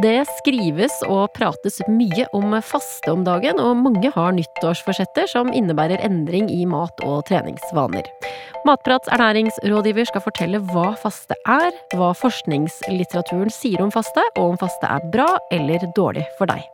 Det skrives og prates mye om faste om dagen, og mange har nyttårsforsetter som innebærer endring i mat- og treningsvaner. Matprats ernæringsrådgiver skal fortelle hva faste er, hva forskningslitteraturen sier om faste, og om faste er bra eller dårlig for deg.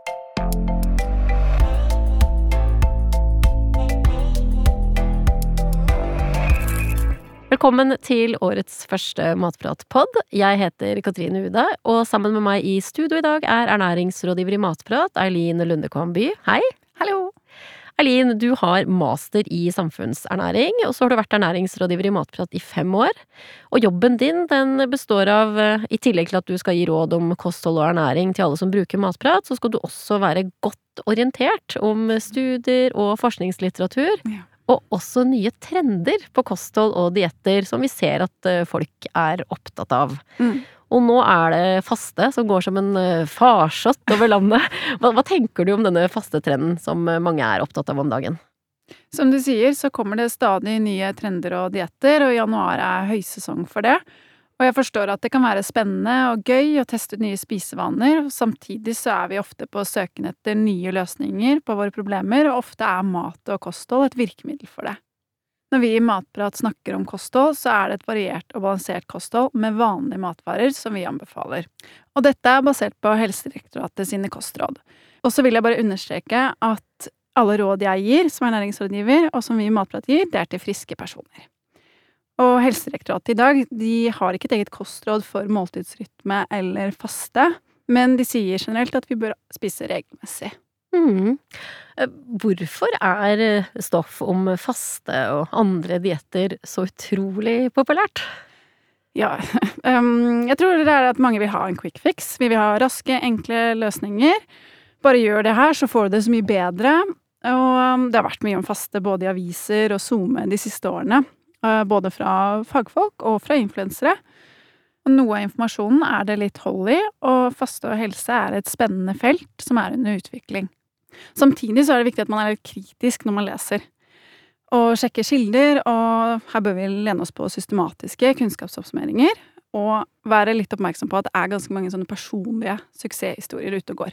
Velkommen til årets første Matprat-pod. Jeg heter Katrine Ude, og sammen med meg i studio i dag er ernæringsrådgiver i Matprat, Eileen Lundekvam By. Hei. Hallo. Eileen, du har master i samfunnsernæring, og så har du vært ernæringsrådgiver i Matprat i fem år. Og jobben din den består av, i tillegg til at du skal gi råd om kosthold og ernæring til alle som bruker matprat, så skal du også være godt orientert om studier og forskningslitteratur. Ja og også nye trender på kosthold og dietter som vi ser at eh, folk er opptatt av. Mm. Og nå er det faste som går som en eh, farsott over landet. Hva, hva tenker du om denne fastetrenden som eh, mange er opptatt av om dagen? Som du sier, så kommer det stadig nye trender og dietter, og januar er høysesong for det. Og jeg forstår at det kan være spennende og gøy å teste ut nye spisevaner, og samtidig så er vi ofte på søken etter nye løsninger på våre problemer, og ofte er mat og kosthold et virkemiddel for det. Når vi i Matprat snakker om kosthold, så er det et variert og balansert kosthold med vanlige matvarer som vi anbefaler. Og dette er basert på Helsedirektoratet sine kostråd. Og så vil jeg bare understreke at alle råd jeg gir som er næringsrådgiver, og som vi i Matprat gir, det er til friske personer. Og Helsedirektoratet i dag de har ikke et eget kostråd for måltidsrytme eller faste, men de sier generelt at vi bør spise regelmessig. Mm. Hvorfor er eh, stoff om faste og andre dietter så utrolig populært? Ja, um, jeg tror det er at mange vil ha en quick fix. Vi vil ha raske, enkle løsninger. Bare gjør det her, så får du det så mye bedre. Og det har vært mye om faste både i aviser og SoMe de siste årene. Eh, både fra fagfolk og fra influensere. Noe av informasjonen er det litt hold i, og faste og helse er et spennende felt som er under utvikling. Samtidig så er det viktig at man er litt kritisk når man leser. Og sjekker kilder, og her bør vi lene oss på systematiske kunnskapsoppsummeringer. Og være litt oppmerksom på at det er ganske mange sånne personlige suksesshistorier ute og går.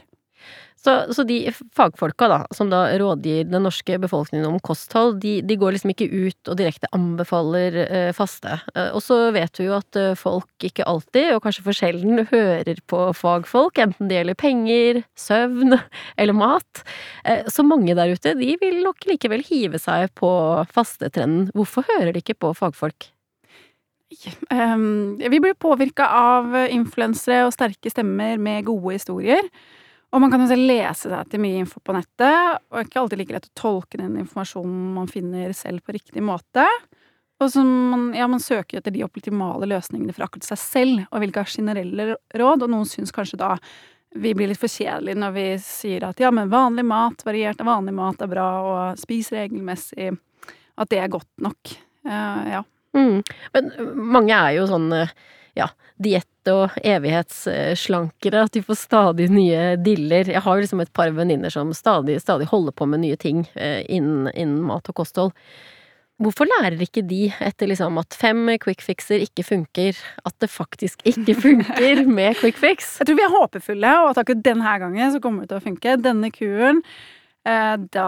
Så, så, de fagfolka da, som da rådgir den norske befolkningen om kosthold, de, de går liksom ikke ut og direkte anbefaler eh, faste. Eh, og så vet vi jo at eh, folk ikke alltid, og kanskje for sjelden, hører på fagfolk, enten det gjelder penger, søvn eller mat. Eh, så mange der ute, de vil nok likevel hive seg på fastetrenden. Hvorfor hører de ikke på fagfolk? Um, vi blir påvirka av influensere og sterke stemmer med gode historier. Og man kan jo lese seg til mye info på nettet, og ikke alltid like lett å tolke den informasjonen man finner selv på riktig måte. Og så man, ja, man søker etter de optimale løsningene for akkurat seg selv, og vil ikke ha generelle råd, og noen syns kanskje da vi blir litt for kjedelige når vi sier at ja, men vanlig mat, variert av vanlig mat er bra, og spis regelmessig, at det er godt nok. Uh, ja. Mm. Men mange er jo sånn ja, diett og evighetsslankere, at de får stadig nye diller. Jeg har liksom et par venninner som stadig, stadig holder på med nye ting eh, innen, innen, mat og kosthold. Hvorfor lærer ikke de etter liksom at fem quick fixer ikke funker, at det faktisk ikke funker med quick fix? Jeg tror vi er håpefulle, og at akkurat denne gangen så kommer det til å funke. Denne kuren da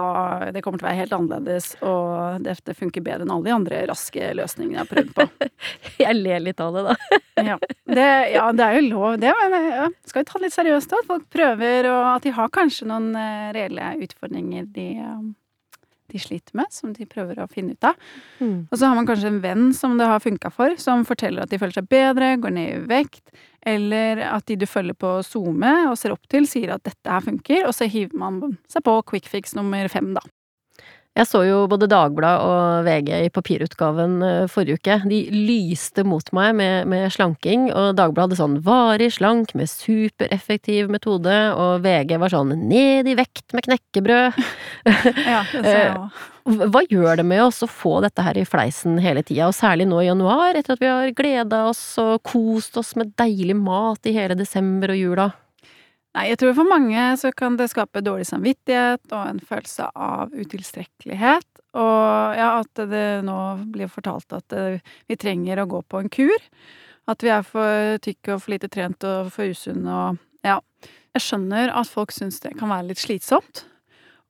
det kommer til å være helt annerledes, og det funker bedre enn alle de andre raske løsningene jeg har prøvd på. jeg ler litt av det, da. ja, det, ja, det, er jo lov, det. Ja, skal vi ta det litt seriøst, da? At folk prøver, og at de har kanskje noen uh, reelle utfordringer de um, de sliter med, som de prøver å finne ut av. Mm. Og så har man kanskje en venn som det har funka for, som forteller at de føler seg bedre, går ned i vekt, eller at de du følger på SoMe og ser opp til, sier at dette her funker, og så hiver man seg på quick fix nummer fem, da. Jeg så jo både Dagbladet og VG i papirutgaven eh, forrige uke. De lyste mot meg med, med slanking, og Dagbladet hadde sånn 'varig slank med supereffektiv metode', og VG var sånn 'ned i vekt med knekkebrød'. ja, det ser jeg òg. Hva gjør det med oss å få dette her i fleisen hele tida, og særlig nå i januar, etter at vi har gleda oss og kost oss med deilig mat i hele desember og jula? Nei, jeg tror for mange så kan det skape dårlig samvittighet og en følelse av utilstrekkelighet. Og ja, at det nå blir fortalt at eh, vi trenger å gå på en kur. At vi er for tykke og for lite trent og for usunne og ja. Jeg skjønner at folk syns det kan være litt slitsomt.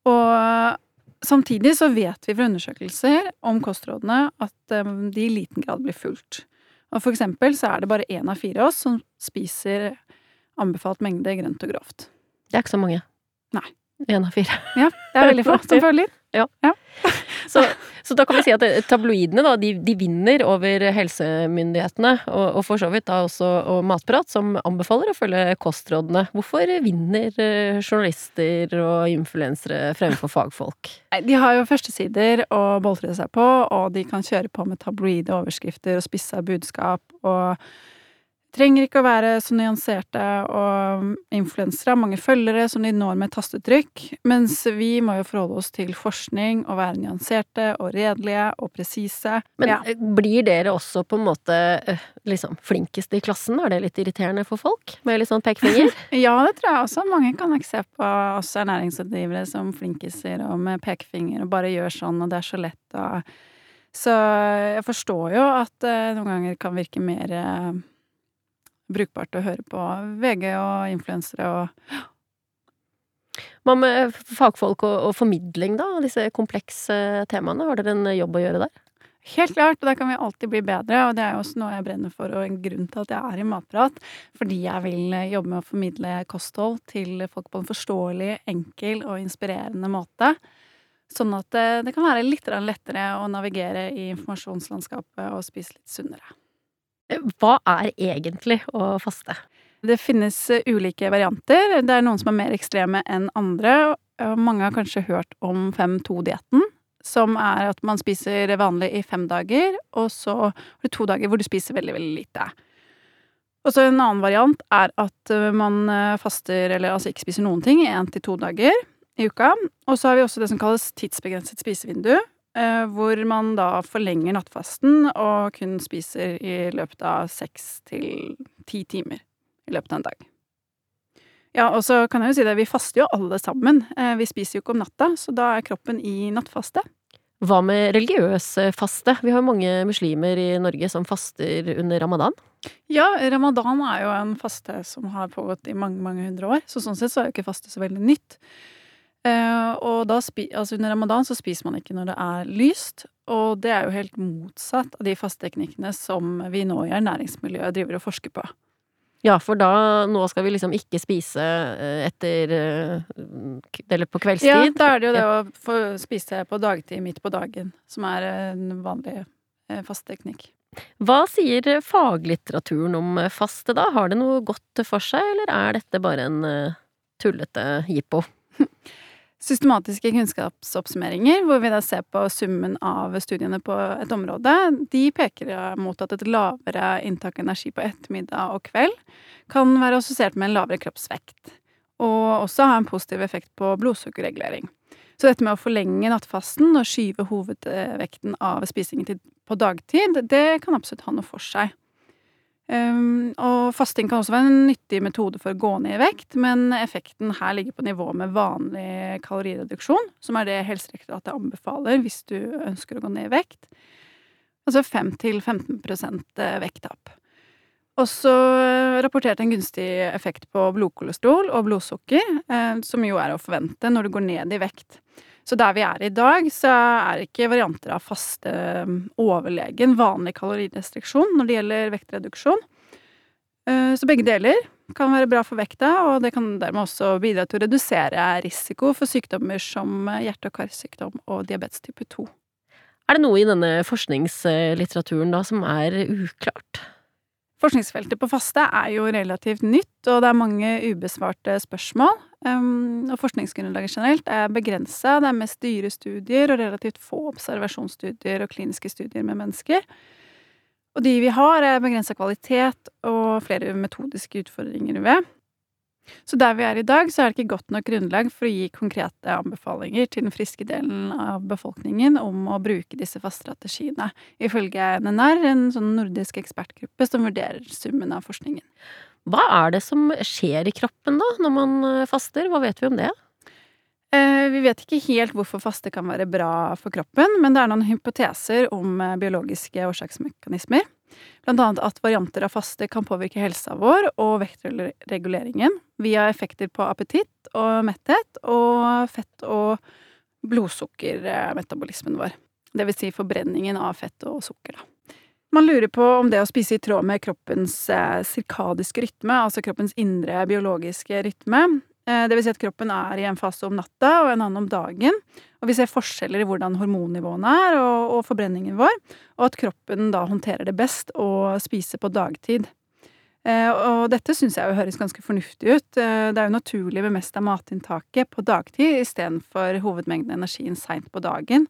Og samtidig så vet vi fra undersøkelser om kostrådene at eh, de i liten grad blir fulgt. Og for eksempel så er det bare én av fire av oss som spiser anbefalt mengde grønt og grovt. Det er ikke så mange. Nei. Én av fire. Ja, det er veldig få som følger. Så, så da kan vi si at eh, tabloidene da, de, de vinner over helsemyndighetene, og, og for så vidt da også og Matprat, som anbefaler å følge kostrådene. Hvorfor vinner eh, journalister og influensere fremfor fagfolk? De har jo førstesider å boltre seg på, og de kan kjøre på med tabloide overskrifter og spissa budskap og trenger ikke å være så nyanserte, og influensere har mange følgere som de når med tastetrykk, mens vi må jo forholde oss til forskning og være nyanserte og redelige og presise. Men ja. eh, blir dere også på en måte eh, liksom flinkest i klassen? Er det litt irriterende for folk? Med litt sånn pekefinger? ja, det tror jeg også. Mange kan nok se på oss ernæringsutdrivere som flinkiser og med pekefinger og bare gjør sånn, og det er så lett og Så jeg forstår jo at eh, noen ganger kan virke mer brukbart å høre på VG og influensere og Hva med fagfolk og, og formidling, da? Disse komplekse temaene. Har dere en jobb å gjøre der? Helt klart, og der kan vi alltid bli bedre, og det er jo også noe jeg brenner for, og en grunn til at jeg er i Matprat. Fordi jeg vil eh, jobbe med å formidle kosthold til folk på en forståelig, enkel og inspirerende måte. Sånn at det, det kan være litt lettere å navigere i informasjonslandskapet og spise litt sunnere. Hva er egentlig å faste? Det finnes eh, ulike varianter. Det er noen som er mer ekstreme enn andre. Mange har kanskje hørt om 5-2-dietten, som er at man spiser vanlig i fem dager, og så har du to dager hvor du spiser veldig, veldig lite. Og så en annen variant er at eh, man eh, faster, eller altså ikke spiser noen ting, i én til to dager i uka. Og så har vi også det som kalles tidsbegrenset spisevindu, eh, hvor man da forlenger nattfasten og kun spiser i løpet av seks til ti timer i løpet av en dag. Ja, og så kan jeg jo si det, vi faster jo alle sammen. Eh, Vi spiser jo ikke om natta, så da er kroppen i nattfaste. Hva med religiøs eh, faste? Vi har jo mange muslimer i Norge som faster under ramadan. Ja, ramadan er jo en faste som har pågått i mange, mange hundre år, så sånn sett så er jo ikke faste så veldig nytt. Eh, og altså under ramadan så spiser man ikke når det er lyst, og det er jo helt motsatt av de fasteteknikkene som vi nå i ernæringsmiljøet driver og forsker på. Ja, for da Nå skal vi liksom ikke spise eh, etter eh, Eller på kveldstid. Ja, da er det jo det å få spise på dagtid midt på dagen som er en vanlig fasteteknikk. Hva sier faglitteraturen om faste da? Har det noe godt for seg, eller er dette bare en tullete jippo? Systematiske kunnskapsoppsummeringer, hvor vi da ser på summen av studiene på et område, de peker mot at et lavere inntak av energi på ettermiddag og kveld kan være assosiert med en lavere kroppsvekt, og også ha en positiv effekt på blodsukkerregulering. Så dette med å forlenge nattfasten og skyve hovedvekten av spisingen på dagtid, det kan absolutt ha noe for seg. Um, og fasting kan også være en nyttig metode for å gå ned i vekt, men effekten her ligger på nivå med vanlig kalorireduksjon, som er det Helsedirektoratet anbefaler hvis du ønsker å gå ned i vekt. Altså 5-15% vekttap. Også eh, rapportert en gunstig effekt på blodkolesterol og blodsukker, eh, som jo er å forvente når du går ned i vekt. Så der vi er i dag, så er ikke varianter av faste um, overlegen vanlig kalorirestriksjon når det gjelder vektreduksjon. Eh, Så begge deler kan være bra for vekta, og det kan dermed også bidra til å redusere risiko for sykdommer som eh, hjerte- og karsykdom og diabetes type 2. Er det noe i denne forskningslitteraturen da som er uklart? Forskningsfeltet på faste er jo relativt nytt, og det er mange ubesvarte spørsmål. Um, og forskningsgrunnlaget generelt er begrensa. Det er mest dyre studier og relativt få observasjonsstudier og kliniske studier med mennesker. Og de vi har, er begrensa kvalitet og flere metodiske utfordringer ved. Så der vi er i dag, så er det ikke godt nok grunnlag for å gi konkrete anbefalinger til den friske delen av befolkningen om å bruke disse faststrategiene, ifølge NNR, en sånn nordisk ekspertgruppe som vurderer summen av forskningen. Hva er det som skjer i kroppen da, når man eh, faster? Hva vet vi om det? Eh, Vi vet ikke helt hvorfor faste kan være bra for kroppen, men det er noen hypoteser om eh, biologiske årsaksmekanismer. Blant annet at varianter av faste kan påvirke helsa vår og vektreguleringen via effekter på appetitt og metthet og fett- og blodsukkermetabolismen vår. Det vil si forbrenningen av fett og sukker, da. Man lurer på om det å spise i tråd med kroppens eh, sirkadiske rytme, altså kroppens indre biologiske rytme, eh, det vil si at kroppen er i en fase om natta og en annen om dagen, og vi ser forskjeller i hvordan hormonnivåene er og, og forbrenningen vår, og at kroppen da håndterer det best å spise på dagtid. Eh, og dette syns jeg jo høres ganske fornuftig ut. Det er jo naturlig med mest av matinntaket på dagtid istedenfor hovedmengden energien seint på dagen.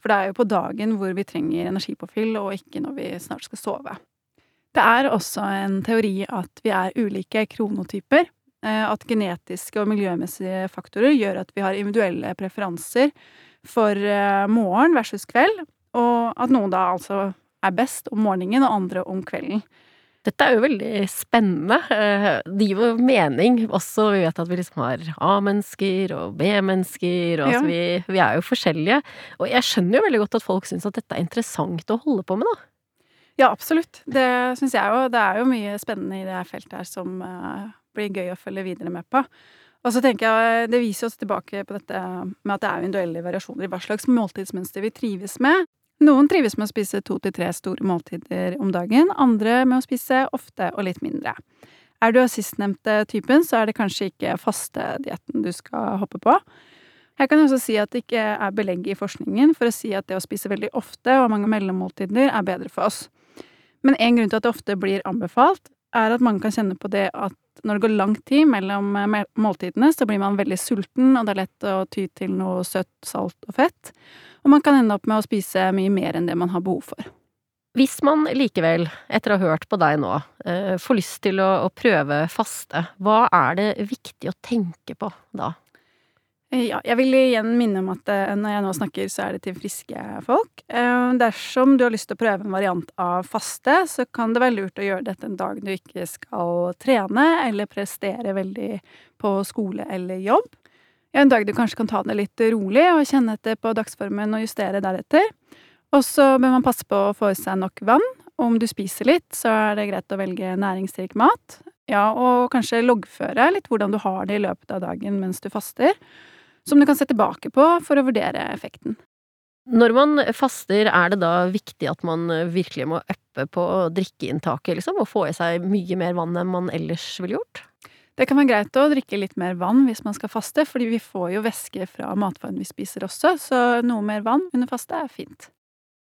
For det er jo på dagen hvor vi trenger energipåfyll, og ikke når vi snart skal sove. Det er også en teori at vi er ulike kronotyper. At genetiske og miljømessige faktorer gjør at vi har individuelle preferanser for morgen versus kveld, og at noen da altså er best om morgenen og andre om kvelden. Dette er jo veldig spennende. Det gir jo mening også. Vi vet at vi liksom har A-mennesker og B-mennesker, og ja. altså vi, vi, er jo forskjellige. Og jeg skjønner jo veldig godt at folk syns at dette er interessant å holde på med, da. Ja, absolutt. Det syns jeg jo. Det er jo mye spennende i det feltet her som uh, blir gøy å følge videre med på. Og så tenker jeg, Det viser oss tilbake på dette med at det er individuelle variasjoner i hva slags måltidsmønster vi trives med. Noen trives med å spise to til tre store måltider om dagen, andre med å spise ofte og litt mindre. Er du av sistnevnte typen, så er det kanskje ikke fastedietten du skal hoppe på. Jeg kan også si at det ikke er belegg i forskningen for å si at det å spise veldig ofte og mange mellommåltider er bedre for oss. Men en grunn til at det ofte blir anbefalt, er at mange kan kjenne på det at når det går lang tid mellom måltidene, så blir man veldig sulten, og det er lett å ty til noe søtt, salt og fett og man kan ende opp med å spise mye mer enn det man har behov for. Hvis man likevel, etter å ha hørt på deg nå, eh, får lyst til å prøve faste, hva er det viktig å tenke på da? Eh, ja, jeg vil igjen minne om at eh, når jeg nå snakker, så er det til friske folk. Dersom du har lyst til å prøve en variant av faste, så kan det være lurt å gjøre dette en dag du ikke skal trene eller prestere veldig på skole eller jobb. En dag du kanskje kan ta det litt rolig og kjenne etter på dagsformen og justere deretter. Og så bør man passe på å få i seg nok vann. Om du spiser litt, så er det greit å velge næringsrik mat. Ja, og kanskje loggføre litt hvordan du har det i løpet av dagen mens du faster. Som du kan se tilbake på for å vurdere effekten. Når man faster, er det da viktig at man virkelig må uppe på drikkeinntaket, liksom? Og få i seg mye mer vann enn man ellers ville gjort? Det kan være greit å drikke litt mer vann hvis man skal faste, fordi vi får jo væske fra matvaren vi spiser også, så noe mer vann under faste er fint.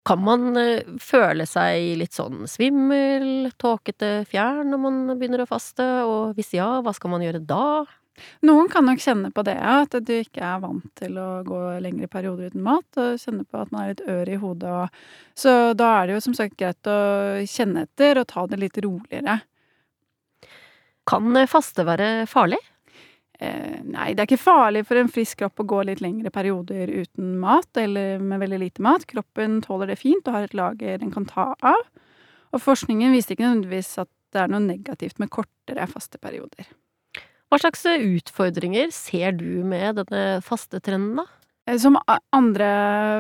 Kan man eh, føle seg litt sånn svimmel, tåkete, fjern når man begynner å faste, og hvis ja, hva skal man gjøre da? Noen kan nok kjenne på det, at du ikke er vant til å gå lengre perioder uten mat, og kjenne på at man er litt ør i hodet og Så da er det jo som sagt greit å kjenne etter og ta det litt roligere. Kan faste være farlig? Eh, nei, det er ikke farlig for en frisk kropp å gå litt lengre perioder uten mat, eller med veldig lite mat. Kroppen tåler det fint og har et lager den kan ta av. Og forskningen viser ikke nødvendigvis at det er noe negativt med kortere faste perioder. Hva slags utfordringer ser du med denne fastetrenden, da? Eh, som andre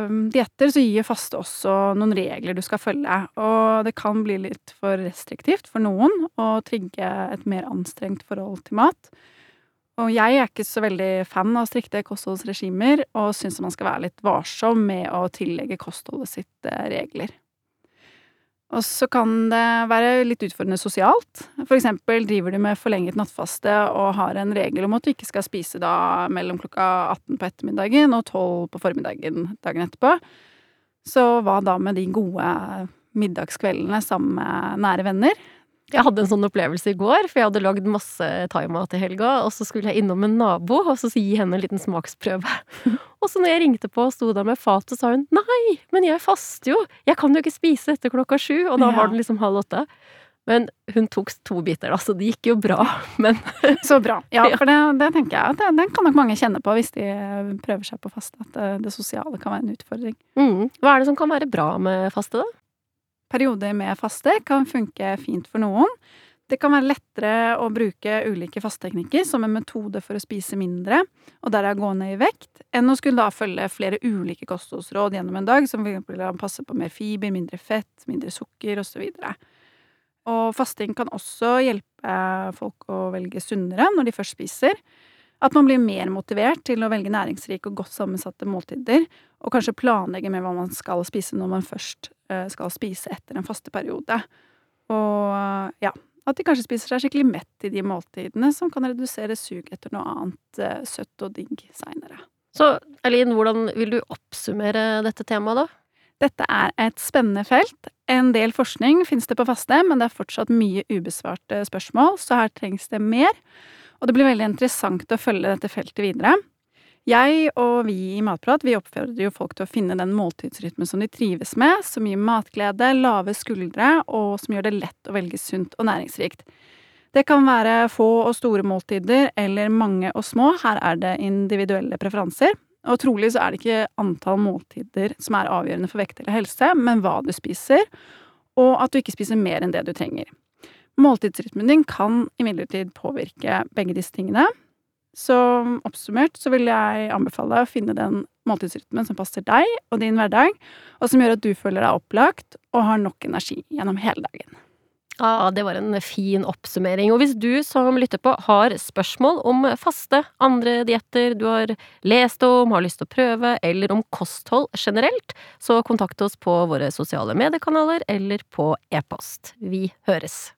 mm, dietter så gir faste også noen regler du skal følge, og det kan bli litt for restriktivt for noen å trigge et mer anstrengt forhold til mat. Og jeg er ikke så veldig fan av strikte kostholdsregimer, og syns man skal være litt varsom med å tillegge kostholdet sitt eh, regler. Og så kan det være litt utfordrende sosialt. For eksempel driver du med forlenget nattfaste og har en regel om at du ikke skal spise da mellom klokka 18 på ettermiddagen og 12 på formiddagen dagen etterpå. Så hva da med de gode middagskveldene sammen med nære venner? Jeg hadde en sånn opplevelse i går, for jeg hadde lagd masse thaimat i helga, og så skulle jeg innom en nabo og så gi henne en liten smaksprøve. Og så når jeg ringte på og sto der med fatet, sa hun nei, men jeg faster jo, jeg kan jo ikke spise etter klokka sju, og da var den liksom halv åtte. Men hun tok to biter, da, så det gikk jo bra. Men Så bra. Ja, for det, det tenker jeg at den kan nok mange kjenne på hvis de prøver seg på faste. At det, det sosiale kan være en utfordring. Mm. Hva er det som kan være bra med faste, da? Perioder med faste kan funke fint for noen. Det kan være lettere å bruke ulike fasteteknikker som en metode for å spise mindre, og derav gå ned i vekt, enn å skulle da følge flere ulike kostholdsråd gjennom en dag, som for å passe på mer fiber, mindre fett, mindre sukker osv. Og fasting kan også hjelpe folk å velge sunnere når de først spiser. At man blir mer motivert til å velge næringsrike og godt sammensatte måltider, og kanskje planlegge med hva man skal spise når man først eh, skal spise etter en fasteperiode. Og ja, at de kanskje spiser seg skikkelig mett i de måltidene, som kan redusere sug etter noe annet eh, søtt og digg seinere. Så Eileen, hvordan vil du oppsummere dette temaet, da? Dette er et spennende felt. En del forskning finnes det på faste, men det er fortsatt mye ubesvarte spørsmål, så her trengs det mer. Og det blir veldig interessant å følge dette feltet videre. Jeg og vi i Matprat vi oppfordrer jo folk til å finne den måltidsrytmen som de trives med, som gir matglede, lave skuldre, og som gjør det lett å velge sunt og næringsrikt. Det kan være få og store måltider, eller mange og små, her er det individuelle preferanser. Og trolig så er det ikke antall måltider som er avgjørende for vekt eller helse, men hva du spiser, og at du ikke spiser mer enn det du trenger. Måltidsrytmen din kan imidlertid påvirke begge disse tingene, så oppsummert så vil jeg anbefale å finne den måltidsrytmen som passer deg og din hverdag, og som gjør at du føler deg opplagt og har nok energi gjennom hele dagen. Ja, det var en fin oppsummering. Og hvis du som lytter på har spørsmål om faste, andre dietter du har lest om, har lyst til å prøve, eller om kosthold generelt, så kontakt oss på våre sosiale mediekanaler eller på e-post. Vi høres!